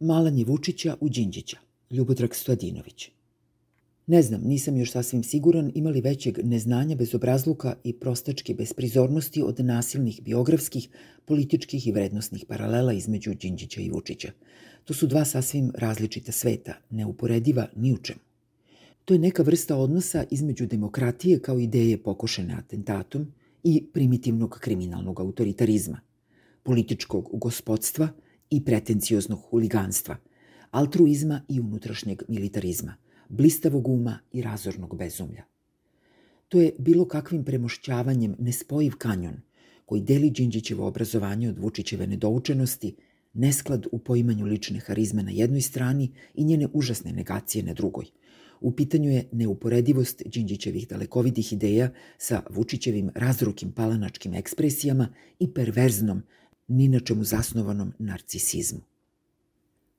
Malanje Vučića u Đinđića, Ljubodrag Stojadinović. Ne znam, nisam još sasvim siguran imali većeg neznanja bez obrazluka i prostačke besprizornosti od nasilnih biografskih, političkih i vrednostnih paralela između Đinđića i Vučića. To su dva sasvim različita sveta, neuporediva ni u čemu. To je neka vrsta odnosa između demokratije kao ideje pokošene atentatom i primitivnog kriminalnog autoritarizma, političkog gospodstva i pretencioznog huliganstva, altruizma i unutrašnjeg militarizma – blistavog uma i razornog bezumlja. To je bilo kakvim premošćavanjem nespojiv kanjon koji deli Đinđićevo obrazovanje od Vučićeve nedoučenosti, nesklad u poimanju lične harizme na jednoj strani i njene užasne negacije na drugoj. U pitanju je neuporedivost Đinđićevih dalekovidih ideja sa Vučićevim razrukim palanačkim ekspresijama i perverznom, ni na čemu zasnovanom narcisizmu.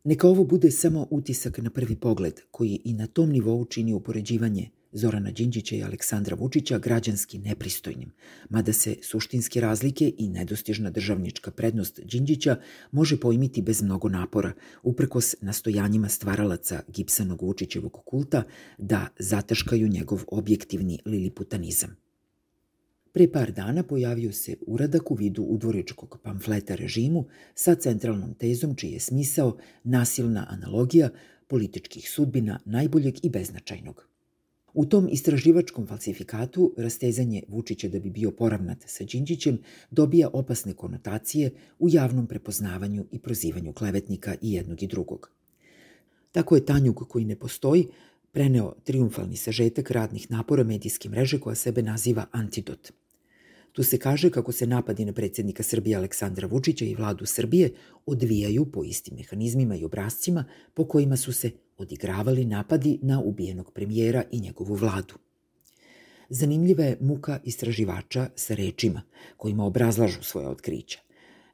Neka ovo bude samo utisak na prvi pogled, koji i na tom nivou čini upoređivanje Zorana Đinđića i Aleksandra Vučića građanski nepristojnim, mada se suštinske razlike i nedostižna državnička prednost Đinđića može pojmiti bez mnogo napora, uprkos nastojanjima stvaralaca Gipsanog Vučićevog kulta da zataškaju njegov objektivni liliputanizam. Pre par dana pojavio se uradak u vidu udvoričkog pamfleta režimu sa centralnom tezom čiji je smisao nasilna analogija političkih sudbina najboljeg i beznačajnog. U tom istraživačkom falsifikatu rastezanje Vučića da bi bio poravnat sa Đinđićem dobija opasne konotacije u javnom prepoznavanju i prozivanju klevetnika i jednog i drugog. Tako je Tanjug koji ne postoji preneo triumfalni sažetak radnih napora medijske mreže koja sebe naziva Antidot. Tu se kaže kako se napadi na predsednika Srbije Aleksandra Vučića i vladu Srbije odvijaju po istim mehanizmima i obrazcima po kojima su se odigravali napadi na ubijenog premijera i njegovu vladu. Zanimljiva je muka istraživača sa rečima kojima obrazlažu svoje otkrića.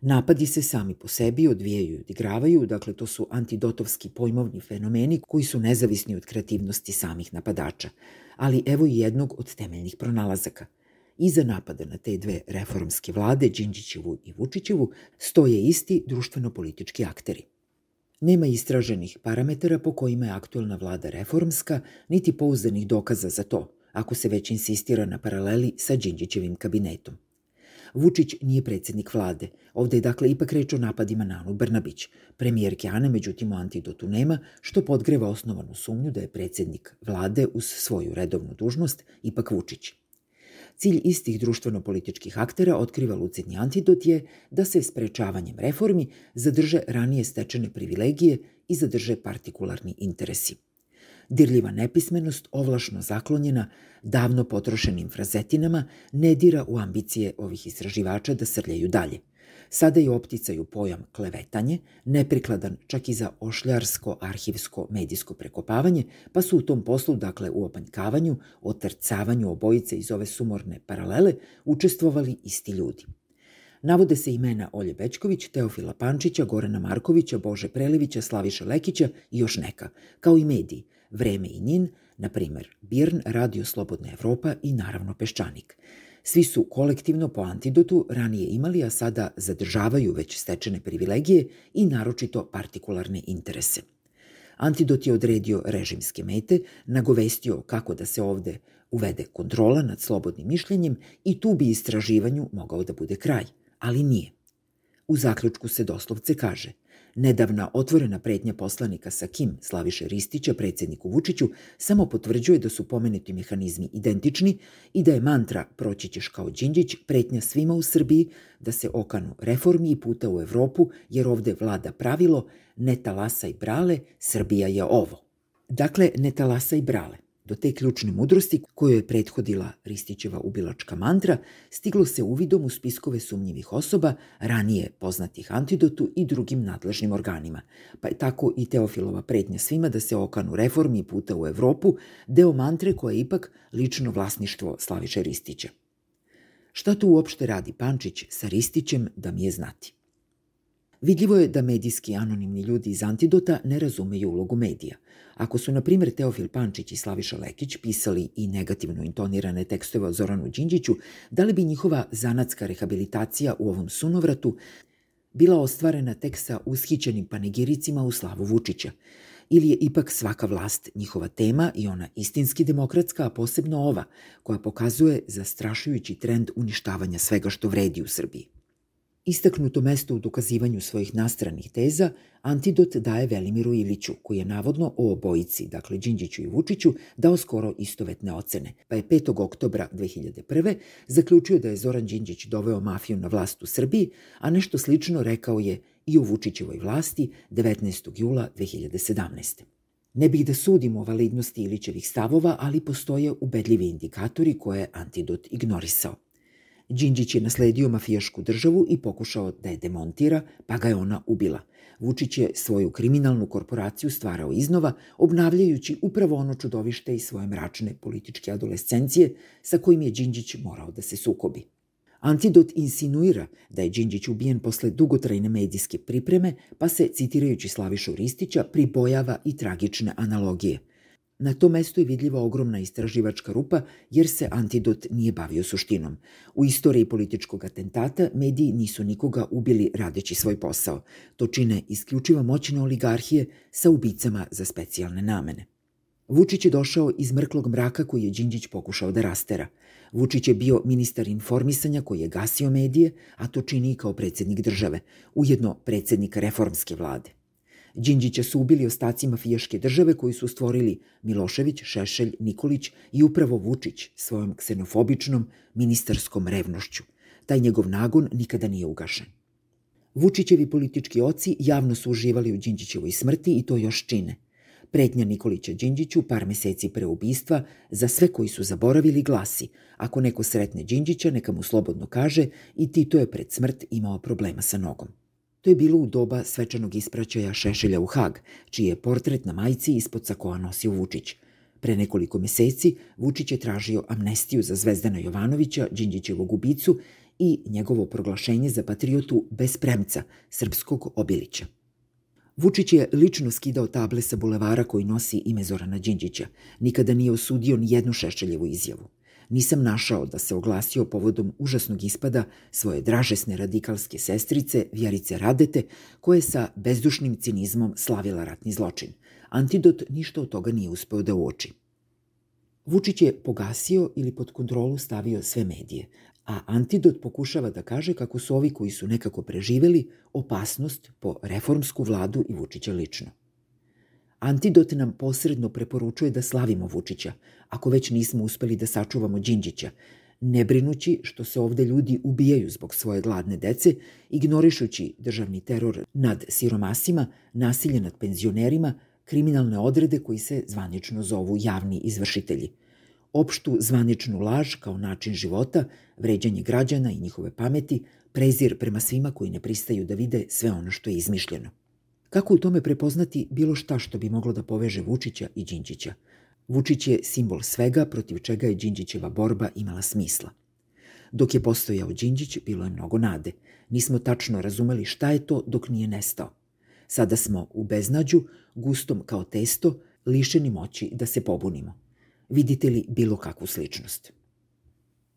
Napadi se sami po sebi odvijaju i odigravaju, dakle to su antidotovski pojmovni fenomeni koji su nezavisni od kreativnosti samih napadača. Ali evo i jednog od temeljnih pronalazaka – Iza napada na te dve reformske vlade, Đinđićevu i Vučićevu, stoje isti društveno-politički akteri. Nema istraženih parametara po kojima je aktuelna vlada reformska, niti pouzdanih dokaza za to, ako se već insistira na paraleli sa Đinđićevim kabinetom. Vučić nije predsednik vlade. Ovde je dakle ipak reč o napadima na Anu Brnabić. Premijerke Ane, međutim, u antidotu nema, što podgreva osnovanu sumnju da je predsednik vlade uz svoju redovnu dužnost ipak Vučić. Cilj istih društveno-političkih aktera otkriva lucidni antidot je da se sprečavanjem reformi zadrže ranije stečene privilegije i zadrže partikularni interesi. Dirljiva nepismenost, ovlašno zaklonjena, davno potrošenim frazetinama, ne dira u ambicije ovih istraživača da srljaju dalje – Sada je opticaju pojam klevetanje, neprikladan čak i za ošljarsko, arhivsko, medijsko prekopavanje, pa su u tom poslu, dakle u opanjkavanju, otrcavanju obojice iz ove sumorne paralele, učestvovali isti ljudi. Navode se imena Olje Bečković, Teofila Pančića, Gorana Markovića, Bože Prelivića, Slaviša Lekića i još neka, kao i mediji, Vreme i Nin, na primer Birn, Radio Slobodna Evropa i naravno Peščanik – Svi su kolektivno po antidotu ranije imali, a sada zadržavaju već stečene privilegije i naročito partikularne interese. Antidot je odredio režimske mete, nagovestio kako da se ovde uvede kontrola nad slobodnim mišljenjem i tu bi istraživanju mogao da bude kraj, ali nije. U zaključku se doslovce kaže – Nedavna otvorena pretnja poslanika sa Kim Slaviše Ristića predsedniku Vučiću samo potvrđuje da su pomenuti mehanizmi identični i da je mantra proći ćeš kao Đinđić pretnja svima u Srbiji da se okanu reformi i puta u Evropu jer ovde vlada pravilo ne talasaj brale, Srbija je ovo. Dakle, ne talasaj brale. Do te ključne mudrosti koju je prethodila Ristićeva ubilačka mantra, stiglo se uvidom u spiskove sumnjivih osoba, ranije poznatih antidotu i drugim nadležnim organima. Pa je tako i Teofilova pretnja svima da se okanu reformi puta u Evropu, deo mantre koja je ipak lično vlasništvo Slaviše Ristića. Šta tu uopšte radi Pančić sa Ristićem da mi je znati? Vidljivo je da medijski anonimni ljudi iz Antidota ne razumeju ulogu medija. Ako su, na primjer, Teofil Pančić i Slaviša Lekić pisali i negativno intonirane tekstove o Zoranu Đinđiću, da li bi njihova zanatska rehabilitacija u ovom sunovratu bila ostvarena tek sa ushićenim panegiricima u slavu Vučića, ili je ipak svaka vlast njihova tema i ona istinski demokratska, a posebno ova, koja pokazuje zastrašujući trend uništavanja svega što vredi u Srbiji. Istaknuto mesto u dokazivanju svojih nastranih teza antidot daje Velimiru Iliću, koji je navodno o obojici, dakle Đinđiću i Vučiću, dao skoro istovetne ocene, pa je 5. oktobra 2001. zaključio da je Zoran Đinđić doveo mafiju na vlast u Srbiji, a nešto slično rekao je i u Vučićevoj vlasti 19. jula 2017. Ne bih da sudim o validnosti Ilićevih stavova, ali postoje ubedljivi indikatori koje je antidot ignorisao. Đinđić je nasledio mafijašku državu i pokušao da je demontira, pa ga je ona ubila. Vučić je svoju kriminalnu korporaciju stvarao iznova, obnavljajući upravo ono čudovište i svoje mračne političke adolescencije sa kojim je Đinđić morao da se sukobi. Antidot insinuira da je Đinđić ubijen posle dugotrajne medijske pripreme, pa se, citirajući Slavišu Ristića, pribojava i tragične analogije – Na tom mestu je vidljiva ogromna istraživačka rupa jer se antidot nije bavio suštinom. U istoriji političkog atentata mediji nisu nikoga ubili radeći svoj posao. To čine isključivo moćne oligarhije sa ubicama za specijalne namene. Vučić je došao iz mrklog mraka koji je Đinđić pokušao da rastera. Vučić je bio ministar informisanja koji je gasio medije, a to čini i kao predsednik države, ujedno predsednik reformske vlade. Đinđića su ubili ostaci mafijaške države koji su stvorili Milošević, Šešelj, Nikolić i upravo Vučić svojom ksenofobičnom ministarskom revnošću. Taj njegov nagon nikada nije ugašen. Vučićevi politički oci javno su uživali u Đinđićevoj smrti i to još čine. Pretnja Nikolića Đinđiću par meseci pre ubistva za sve koji su zaboravili glasi ako neko sretne Đinđića neka mu slobodno kaže i Tito je pred smrt imao problema sa nogom. To je bilo u doba svečanog ispraćaja Šešelja u Hag, čiji je portret na majici ispod sakoa nosio Vučić. Pre nekoliko meseci Vučić je tražio amnestiju za Zvezdana Jovanovića, Đinđićevog ubicu i njegovo proglašenje za patriotu bez premca, srpskog obilića. Vučić je lično skidao table sa bulevara koji nosi ime Zorana Đinđića. Nikada nije osudio ni jednu Šešeljevu izjavu nisam našao da se oglasio povodom užasnog ispada svoje dražesne radikalske sestrice Vjerice Radete, koje sa bezdušnim cinizmom slavila ratni zločin. Antidot ništa od toga nije uspeo da uoči. Vučić je pogasio ili pod kontrolu stavio sve medije, a Antidot pokušava da kaže kako su ovi koji su nekako preživeli opasnost po reformsku vladu i Vučića lično. Antidot nam posredno preporučuje da slavimo Vučića, ako već nismo uspeli da sačuvamo Đinđića, ne brinući što se ovde ljudi ubijaju zbog svoje gladne dece, ignorišući državni teror nad siromasima, nasilje nad penzionerima, kriminalne odrede koji se zvanično zovu javni izvršitelji. Opštu zvaničnu laž kao način života, vređanje građana i njihove pameti, prezir prema svima koji ne pristaju da vide sve ono što je izmišljeno. Kako u tome prepoznati bilo šta što bi moglo da poveže Vučića i Đinđića? Vučić je simbol svega protiv čega je Đinđićeva borba imala smisla. Dok je postojao Đinđić, bilo je mnogo nade. Nismo tačno razumeli šta je to dok nije nestao. Sada smo u beznađu, gustom kao testo, lišeni moći da se pobunimo. Vidite li bilo kakvu sličnost?